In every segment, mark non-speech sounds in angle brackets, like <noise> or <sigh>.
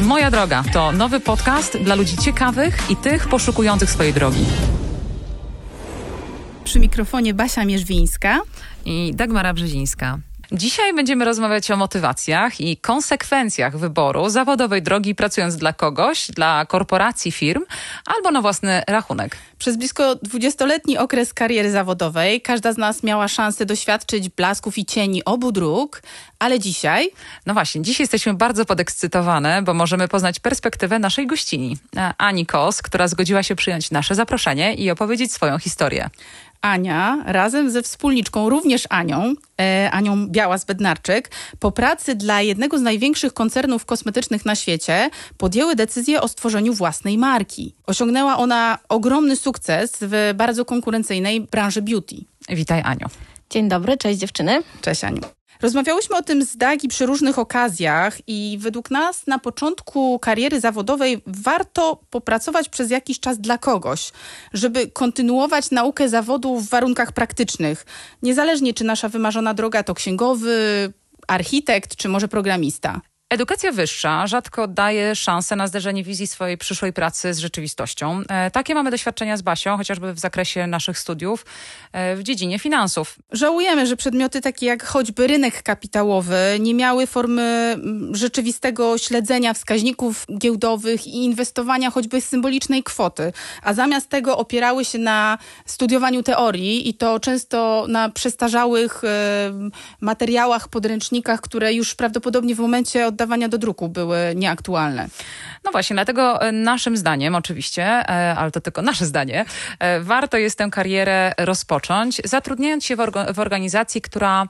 Moja droga to nowy podcast dla ludzi ciekawych i tych poszukujących swojej drogi. Przy mikrofonie Basia Mierzwińska i Dagmara Brzezińska. Dzisiaj będziemy rozmawiać o motywacjach i konsekwencjach wyboru zawodowej drogi pracując dla kogoś, dla korporacji, firm albo na własny rachunek. Przez blisko 20-letni okres kariery zawodowej każda z nas miała szansę doświadczyć blasków i cieni obu dróg, ale dzisiaj? No właśnie, dzisiaj jesteśmy bardzo podekscytowane, bo możemy poznać perspektywę naszej gościni, Ani Kos, która zgodziła się przyjąć nasze zaproszenie i opowiedzieć swoją historię. Ania razem ze wspólniczką, również Anią, e, Anią Białas-Bednarczyk, po pracy dla jednego z największych koncernów kosmetycznych na świecie podjęły decyzję o stworzeniu własnej marki. Osiągnęła ona ogromny sukces w bardzo konkurencyjnej branży beauty. Witaj Aniu. Dzień dobry, cześć dziewczyny. Cześć Aniu. Rozmawiałyśmy o tym z Dagi przy różnych okazjach i według nas na początku kariery zawodowej warto popracować przez jakiś czas dla kogoś, żeby kontynuować naukę zawodu w warunkach praktycznych. Niezależnie czy nasza wymarzona droga to księgowy, architekt czy może programista. Edukacja wyższa rzadko daje szansę na zderzenie wizji swojej przyszłej pracy z rzeczywistością. E, takie mamy doświadczenia z Basią, chociażby w zakresie naszych studiów e, w dziedzinie finansów. Żałujemy, że przedmioty takie jak choćby rynek kapitałowy nie miały formy mm, rzeczywistego śledzenia wskaźników giełdowych i inwestowania choćby symbolicznej kwoty, a zamiast tego opierały się na studiowaniu teorii i to często na przestarzałych materiałach, podręcznikach, które już prawdopodobnie w momencie od oddawania do druku były nieaktualne. No właśnie, dlatego e, naszym zdaniem oczywiście, e, ale to tylko nasze zdanie, e, warto jest tę karierę rozpocząć, zatrudniając się w, organizacji, która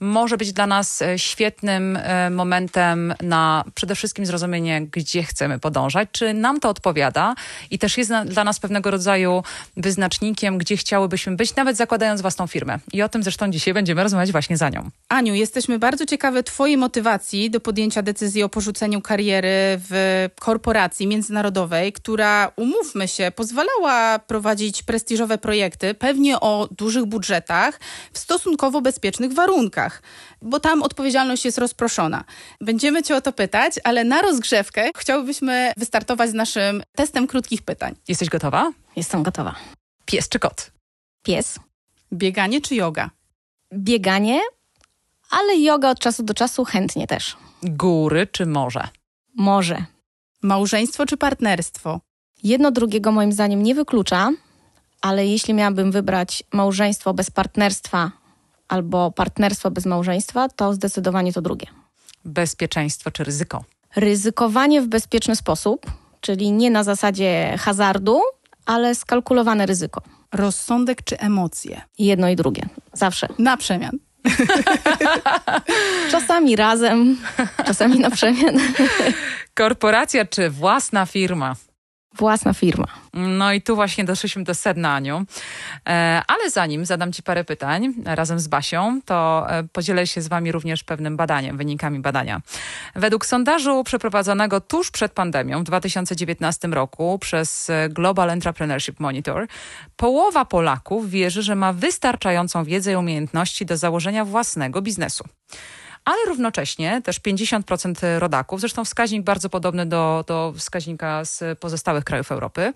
może być dla nas świetnym momentem na przede wszystkim zrozumienie, gdzie chcemy podążać, czy nam to odpowiada i też jest dla nas pewnego rodzaju wyznacznikiem, gdzie chciałybyśmy być, nawet zakładając własną firmę. I o tym zresztą dzisiaj będziemy rozmawiać właśnie za nią. Aniu, jesteśmy bardzo ciekawe Twojej motywacji do podjęcia decyzji o porzuceniu kariery w korporacji międzynarodowej, która, umówmy się, pozwalała prowadzić prestiżowe projekty, pewnie o dużych budżetach, w stosunkowo bezpiecznych warunkach, bo tam odpowiedzialność jest rozproszona. Będziemy Cię o to pytać, ale na rozgrzewkę chciałbyśmy wystartować z naszym testem krótkich pytań. Jesteś gotowa? Jestem gotowa. Pies czy kot? Pies. Bieganie czy yoga? Bieganie, ale yoga od czasu do czasu chętnie też. Góry czy morze? Morze. Małżeństwo czy partnerstwo? Jedno drugiego moim zdaniem nie wyklucza, ale jeśli miałabym wybrać małżeństwo bez partnerstwa albo partnerstwo bez małżeństwa, to zdecydowanie to drugie. Bezpieczeństwo czy ryzyko? Ryzykowanie w bezpieczny sposób, czyli nie na zasadzie hazardu, ale skalkulowane ryzyko. Rozsądek czy emocje? Jedno i drugie, zawsze. Na przemian. <laughs> czasami razem, czasami na przemian. Korporacja czy własna firma? Własna firma. No i tu właśnie doszliśmy do sedna, Aniu. E, ale zanim zadam Ci parę pytań razem z Basią, to e, podzielę się z Wami również pewnym badaniem, wynikami badania. Według sondażu przeprowadzonego tuż przed pandemią w 2019 roku przez Global Entrepreneurship Monitor, połowa Polaków wierzy, że ma wystarczającą wiedzę i umiejętności do założenia własnego biznesu ale równocześnie też 50% rodaków, zresztą wskaźnik bardzo podobny do, do wskaźnika z pozostałych krajów Europy,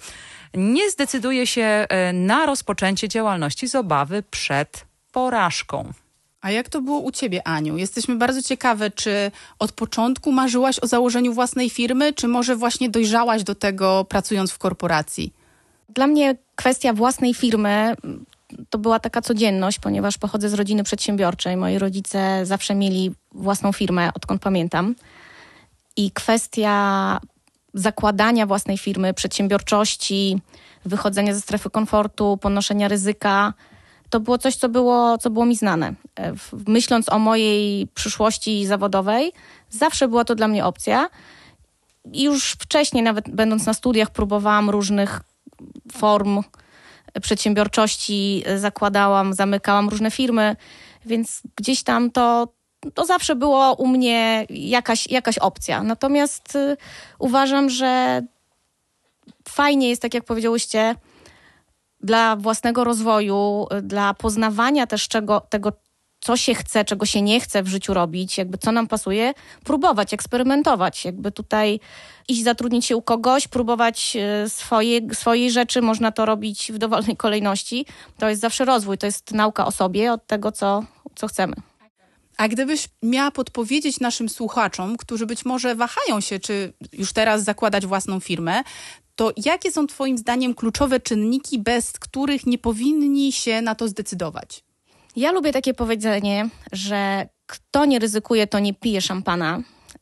nie zdecyduje się e, na rozpoczęcie działalności z obawy przed porażką. A jak to było u ciebie, Aniu? Jesteśmy bardzo ciekawe, czy od początku marzyłaś o założeniu własnej firmy, czy może właśnie dojrzałaś do tego pracując w korporacji? Dla mnie kwestia własnej firmy to była taka codzienność, ponieważ pochodzę z rodziny przedsiębiorczej. Moi rodzice zawsze mieli własną firmę, odkąd pamiętam. I kwestia zakładania własnej firmy, przedsiębiorczości, wychodzenia ze strefy komfortu, ponoszenia ryzyka, to było coś, co było, co było mi znane. Myśląc o mojej przyszłości zawodowej, zawsze była to dla mnie opcja. Już wcześniej, nawet będąc na studiach, próbowałam różnych form przedsiębiorczości zakładałam, zamykałam różne firmy, więc gdzieś tam to, to zawsze było u mnie jakaś, jakaś opcja. Natomiast y, uważam, że fajnie jest, tak jak powiedziałyście, dla własnego rozwoju, dla poznawania też czego, tego, co się chce, czego się nie chce w życiu robić, jakby co nam pasuje, próbować, eksperymentować, jakby tutaj iść zatrudnić się u kogoś, próbować e, swoje, swojej rzeczy, można to robić w dowolnej kolejności. To jest zawsze rozwój, to jest nauka o sobie, od tego, co, co chcemy. A gdybyś miała podpowiedzieć naszym słuchaczom, którzy być może wahają się, czy już teraz zakładać własną firmę, to jakie są Twoim zdaniem kluczowe czynniki, bez których nie powinni się na to zdecydować? Ja lubię takie powiedzenie, że kto nie ryzykuje, to nie pije szampana,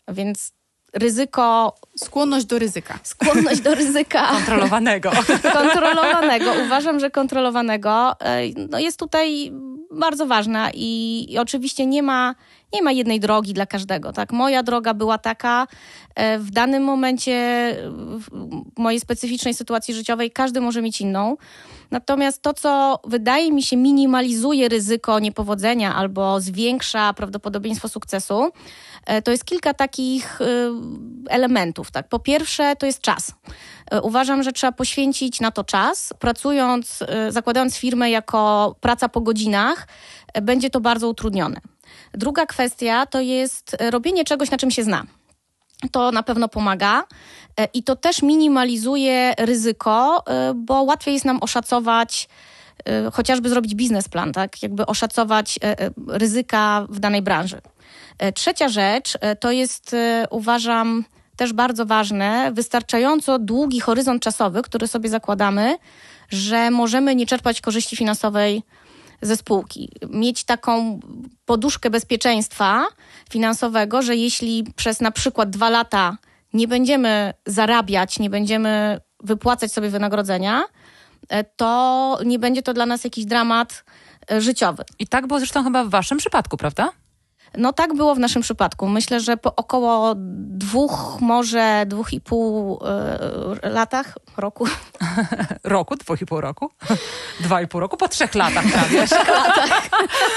więc ryzyko. Skłonność do ryzyka. Skłonność do ryzyka. <laughs> Kontrolowanego. <laughs> kontrolowanego. Uważam, że kontrolowanego e, no jest tutaj bardzo ważna i, i, oczywiście nie ma, nie ma jednej drogi dla każdego. Tak? Moja droga była taka. E, w danym momencie, w mojej specyficznej sytuacji życiowej, każdy może mieć inną. Natomiast to, co wydaje mi się minimalizuje ryzyko niepowodzenia albo zwiększa prawdopodobieństwo sukcesu, e, to jest kilka takich e, elementów. Tak? Po pierwsze, to jest czas. Uważam, że trzeba poświęcić na to czas. Pracując, zakładając firmę jako praca po godzinach, będzie to bardzo utrudnione. Druga kwestia to jest robienie czegoś, na czym się zna. To na pewno pomaga i to też minimalizuje ryzyko, bo łatwiej jest nam oszacować chociażby zrobić biznesplan, tak? Jakby oszacować ryzyka w danej branży. E, trzecia rzecz e, to jest, e, uważam, też bardzo ważne, wystarczająco długi horyzont czasowy, który sobie zakładamy, że możemy nie czerpać korzyści finansowej ze spółki. Mieć taką poduszkę bezpieczeństwa finansowego, że jeśli przez na przykład dwa lata nie będziemy zarabiać, nie będziemy wypłacać sobie wynagrodzenia, to nie będzie to dla nas jakiś dramat życiowy. I tak było zresztą chyba w waszym przypadku, prawda? No tak było w naszym przypadku. Myślę, że po około dwóch, może dwóch i pół y, latach, roku. <laughs> roku, dwóch i pół roku? <laughs> Dwa i pół roku? Po trzech latach prawie. <laughs> latach.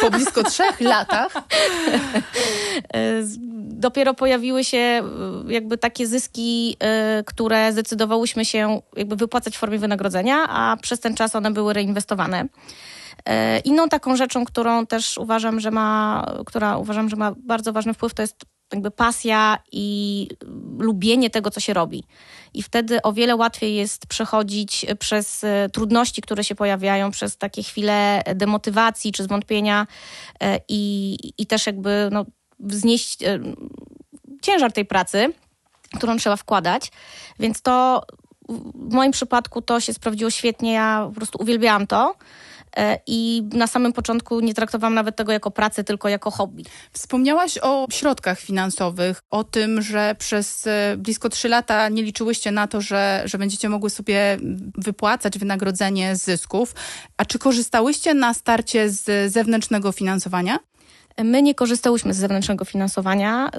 Po blisko trzech latach. E, dopiero pojawiły się e, jakby takie zyski, y, które zdecydowałyśmy się jakby wypłacać w formie wynagrodzenia, a przez ten czas one były reinwestowane. E, inną taką rzeczą, którą też uważam, że ma, która uważam, że ma bardzo ważny wpływ, to jest jakby pasja i lubienie tego, co się robi. I wtedy o wiele łatwiej jest przechodzić przez e, trudności, które się pojawiają, przez takie chwile demotywacji czy zwątpienia e, i, i też jakby no, wznieść ciężar tej pracy, którą trzeba wkładać. Więc to w moim przypadku to się sprawdziło świetnie. Ja po prostu uwielbiałam to. E, i na samym początku nie traktowałam nawet tego jako pracę, tylko jako hobby. Wspomniałaś o środkach finansowych, o tym, że przez e, blisko trzy lata nie liczyłyście na to, że, że będziecie mogły sobie wypłacać wynagrodzenie z zysków. A czy korzystałyście na starcie z zewnętrznego finansowania? My nie korzystałyśmy z zewnętrznego finansowania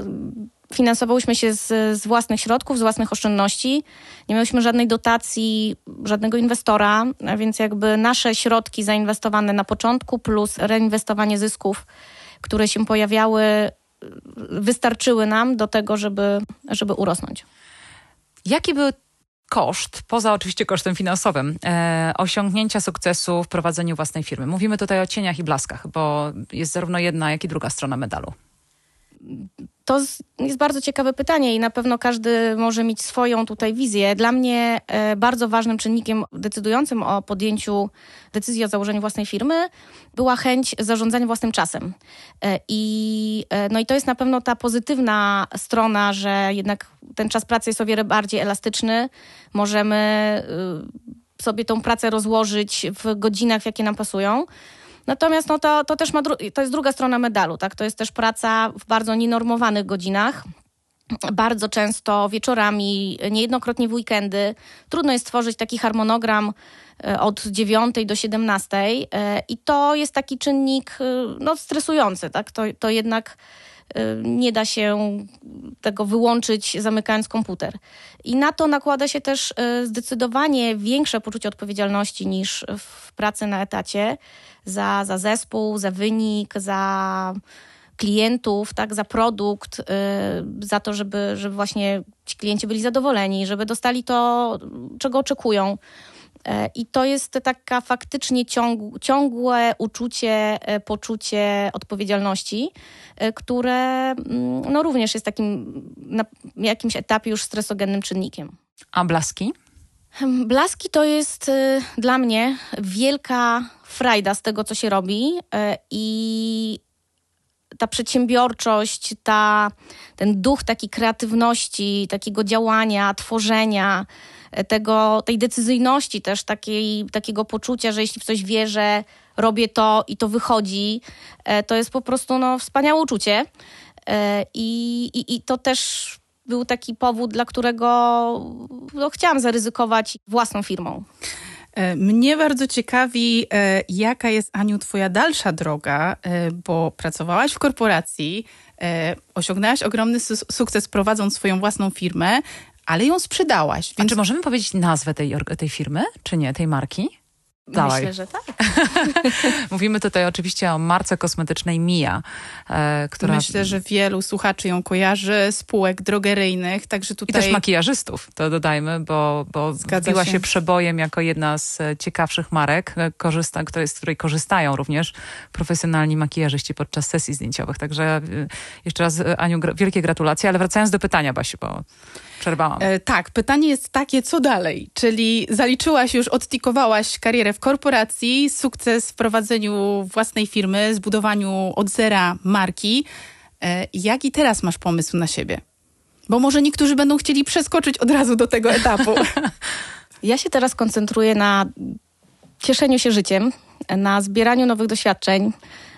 finansowałyśmy się z, z, własnych środków, z własnych oszczędności. Nie miałyśmy żadnej dotacji, żadnego inwestora, więc jakby nasze środki zainwestowane na początku plus reinwestowanie zysków, które się pojawiały, wystarczyły nam do tego, żeby, żeby urosnąć. Jaki był koszt, poza oczywiście kosztem finansowym, e, osiągnięcia sukcesu w prowadzeniu własnej firmy? Mówimy tutaj o cieniach i blaskach, bo jest zarówno jedna, jak i druga strona medalu. To jest bardzo ciekawe pytanie i na pewno każdy może mieć swoją tutaj wizję. Dla mnie e, bardzo ważnym czynnikiem decydującym o podjęciu decyzji o założeniu własnej firmy była chęć zarządzania własnym czasem. E, I, e, no i to jest na pewno ta pozytywna strona, że jednak ten czas pracy jest o wiele bardziej elastyczny. Możemy sobie tą pracę rozłożyć w godzinach, w jakie nam pasują. Natomiast no to, to też ma to jest druga strona medalu, tak? To jest też praca w bardzo nienormowanych godzinach. Bardzo często wieczorami, niejednokrotnie w weekendy. Trudno jest stworzyć taki harmonogram e, od 9 do 17 e, i to jest taki czynnik e, no, stresujący, tak? To, to jednak nie da się tego wyłączyć zamykając komputer. I na to nakłada się też zdecydowanie większe poczucie odpowiedzialności niż w pracy na etacie za, za zespół, za wynik, za klientów, tak, za produkt, y, za to, żeby, żeby właśnie ci klienci byli zadowoleni, żeby dostali to, czego oczekują. E, I to jest taka faktycznie ciąg, ciągłe uczucie, e, poczucie odpowiedzialności, e, które mm, no, również jest takim na jakimś etapie już stresogennym czynnikiem. A blaski? Blaski to jest dla mnie wielka frajda z tego, co się robi i ta przedsiębiorczość, ta, ten duch taki kreatywności, takiego działania, tworzenia, tego, tej decyzyjności też, takiej, takiego poczucia, że jeśli w coś wierzę, robię to i to wychodzi, e, to jest po prostu no, wspaniałe uczucie. E, I, i, i to też był taki powód, dla którego no, chciałam zaryzykować własną firmą. E, mnie bardzo ciekawi, jaka jest, Aniu, twoja dalsza droga, bo pracowałaś w korporacji, osiągnęłaś ogromny sukces prowadząc swoją własną firmę, ale ją sprzedałaś. Więc... A czy możemy powiedzieć nazwę tej, tej firmy, czy nie, tej marki? Dawaj. Myślę, że tak. <laughs> Mówimy tutaj oczywiście o marce kosmetycznej Mia, e, która... Myślę, że wielu słuchaczy ją kojarzy, spółek drogeryjnych, także tutaj... I też makijażystów, to dodajmy, bo, bo zbiła się. się przebojem jako jedna z e, ciekawszych marek, e, korzysta, z której korzystają również profesjonalni makijażyści podczas sesji zdjęciowych. Także e, jeszcze raz, Aniu, wielkie gratulacje, ale wracając do pytania, Basiu, bo przerwałam. E, tak, pytanie jest takie, co dalej? Czyli zaliczyłaś już, odtikowałaś karierę w korporacji, sukces w prowadzeniu własnej firmy, zbudowaniu od zera marki. E, jaki teraz masz pomysł na siebie? Bo może niektórzy będą chcieli przeskoczyć od razu do tego etapu. <laughs> Ja się teraz koncentruję na cieszeniu się życiem, na zbieraniu nowych doświadczeń,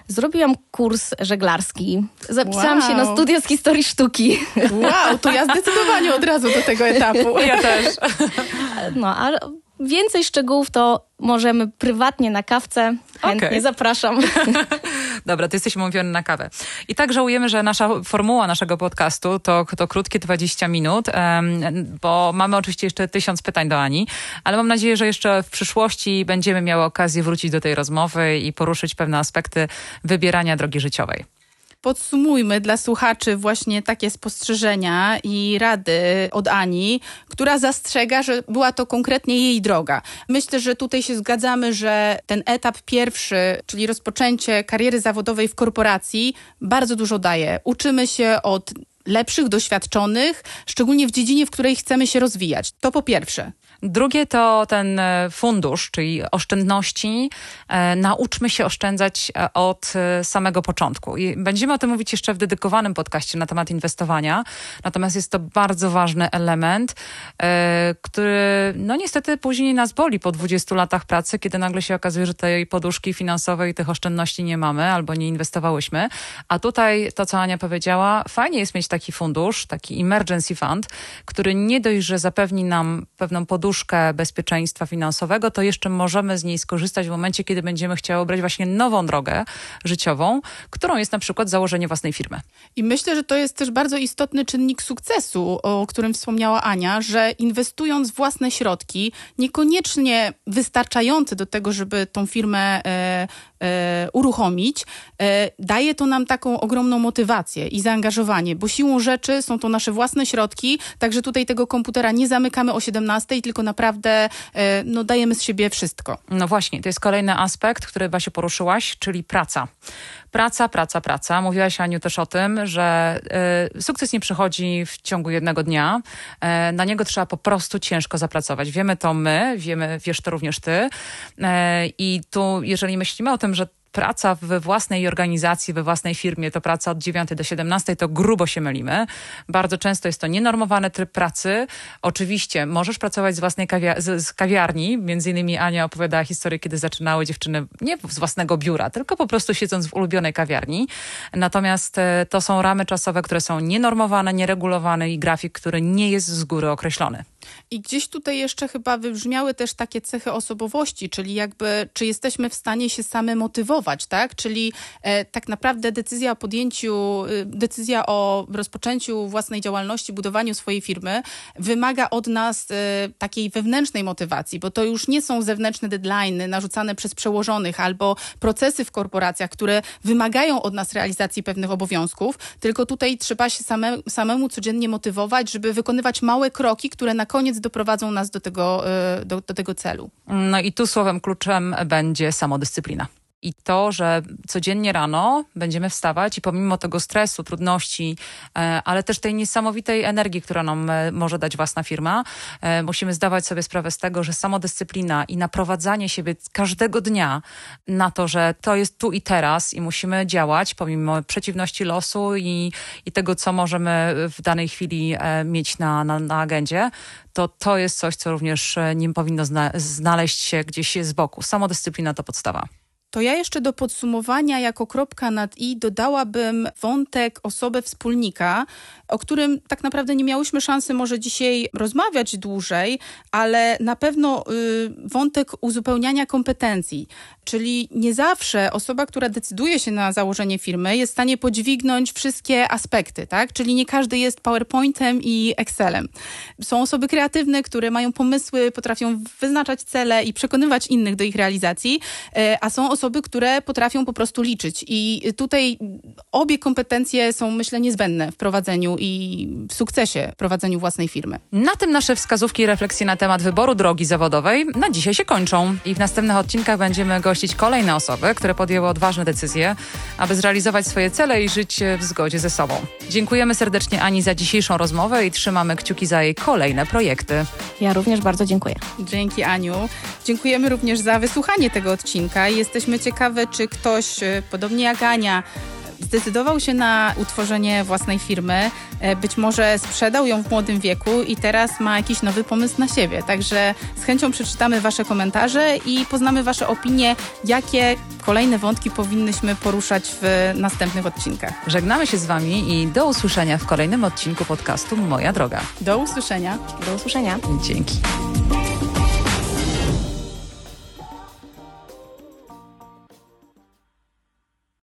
Zrobiłam kurs żeglarski. Zapisałam wow. się na studia z historii sztuki. Wow, to ja zdecydowanie od razu do tego etapu. <laughs> Ja też. No, ale więcej szczegółów to możemy prywatnie na kawce. Chętnie okay. zapraszam. <laughs> Dobra, to jesteśmy umówione na kawę. I tak żałujemy, że nasza formuła naszego podcastu to, to krótkie 20 minut, bo mamy oczywiście jeszcze tysiąc pytań do Ani, ale mam nadzieję, że jeszcze w przyszłości będziemy miały okazję wrócić do tej rozmowy i poruszyć pewne aspekty wybierania drogi życiowej. Podsumujmy dla słuchaczy właśnie takie spostrzeżenia i rady od Ani, która zastrzega, że była to konkretnie jej droga. Myślę, że tutaj się zgadzamy, że ten etap pierwszy, czyli rozpoczęcie kariery zawodowej w korporacji, bardzo dużo daje. Uczymy się od lepszych, doświadczonych, szczególnie w dziedzinie, w której chcemy się rozwijać. To po pierwsze. Drugie to ten e, fundusz, czyli oszczędności. E, nauczmy się oszczędzać e, od samego początku. I będziemy o tym mówić jeszcze w dedykowanym podcaście na temat inwestowania. Natomiast jest to bardzo ważny element, który no niestety później nas boli po 20 latach pracy, kiedy nagle się okazuje, że tej poduszki finansowej, tych oszczędności nie mamy albo nie inwestowałyśmy. A tutaj to, co Ania powiedziała, fajnie jest mieć taki fundusz, taki emergency fund, który nie dość, że zapewni nam pewną poduszkę, poduszkę bezpieczeństwa finansowego, to jeszcze możemy z niej skorzystać w momencie, kiedy będziemy chciały obrać właśnie nową drogę życiową, którą jest na przykład założenie własnej firmy. I myślę, że to jest też bardzo istotny czynnik sukcesu, o którym wspomniała Ania, że inwestując własne środki, niekoniecznie wystarczające do tego, żeby tą firmę e, e, uruchomić, e, daje to nam taką ogromną motywację i zaangażowanie, bo siłą rzeczy są to nasze własne środki, także tutaj tego komputera nie zamykamy o 17, tylko naprawdę e, no, dajemy z siebie wszystko. No właśnie, to jest kolejny aspekt, który Basiu poruszyłaś, czyli praca. Praca, praca, praca. Mówiłaś Aniu też o tym, że y, sukces nie przychodzi w ciągu jednego dnia. Y, na niego trzeba po prostu ciężko zapracować. Wiemy to my, wiemy, wiesz to również ty. Y, I tu, jeżeli myślimy o tym, że praca we własnej organizacji, we własnej firmie to praca od 9 do 17, to grubo się mylimy. Bardzo często jest to nienormowany tryb pracy. Oczywiście możesz pracować z własnej kawia z, z kawiarni. Między innymi Ania opowiadała historię, kiedy zaczynały dziewczyny nie z własnego biura, tylko po prostu siedząc w ulubionej kawiarni. Natomiast e, to są ramy czasowe, które są nienormowane, nieregulowane i grafik, który nie jest z góry określony. I gdzieś tutaj jeszcze chyba wybrzmiały też takie cechy osobowości, czyli jakby, czy jesteśmy w stanie się same motywować, tak? Czyli e, tak naprawdę decyzja o podjęciu, e, decyzja o rozpoczęciu własnej działalności, budowaniu swojej firmy wymaga od nas e, takiej wewnętrznej motywacji, bo to już nie są zewnętrzne deadlines narzucane przez przełożonych albo procesy w korporacjach, które wymagają od nas realizacji pewnych obowiązków, tylko tutaj trzeba się same, samemu codziennie motywować, żeby wykonywać małe kroki, które na koniec doprowadzą nas do tego, y, do, do tego celu. No i tu słowem kluczem będzie samodyscyplina. I to, że codziennie rano będziemy wstawać i pomimo tego stresu, trudności, e, ale też tej niesamowitej energii, która nam e, może dać własna firma, e, musimy zdawać sobie sprawę z tego, że samodyscyplina i naprowadzanie siebie każdego dnia na to, że to jest tu i teraz i musimy działać pomimo przeciwności losu i, i tego, co możemy w danej chwili mieć na, na, na agendzie, to to jest coś, co również nie powinno zna- znaleźć się gdzieś z boku. Samodyscyplina to podstawa. To ja jeszcze do podsumowania jako kropka nad i dodałabym wątek osobę wspólnika, o którym tak naprawdę nie miałyśmy szansy może dzisiaj rozmawiać dłużej, ale na pewno y, wątek uzupełniania kompetencji. Czyli nie zawsze osoba, która decyduje się na założenie firmy, jest w stanie podźwignąć wszystkie aspekty, tak? Czyli nie każdy jest PowerPointem i Excelem. Są osoby kreatywne, które mają pomysły, potrafią wyznaczać cele i przekonywać innych do ich realizacji, e, a są osoby, które potrafią po prostu liczyć. I tutaj obie kompetencje są, myślę, niezbędne w prowadzeniu i w sukcesie prowadzeniu własnej firmy. Na tym nasze wskazówki i refleksje na temat wyboru drogi zawodowej na dzisiaj się kończą. I w następnych odcinkach będziemy gościć kolejne osoby, które podjęły odważne decyzje, aby zrealizować swoje cele i żyć w zgodzie ze sobą. Dziękujemy serdecznie Ani za dzisiejszą rozmowę i trzymamy kciuki za jej kolejne projekty. Ja również bardzo dziękuję. Dzięki Aniu. Dziękujemy również za wysłuchanie tego odcinka i jesteśmy ciekawe, czy ktoś, e, podobnie jak Ania, zdecydował się na utworzenie własnej firmy, e, być może sprzedał ją w młodym wieku i teraz ma jakiś nowy pomysł na siebie. Także z chęcią przeczytamy Wasze komentarze i poznamy Wasze opinie, jakie kolejne wątki powinnyśmy poruszać w następnych odcinkach. Żegnamy się z Wami i do usłyszenia w kolejnym odcinku podcastu Moja Droga. Do usłyszenia. Do usłyszenia. Dzięki.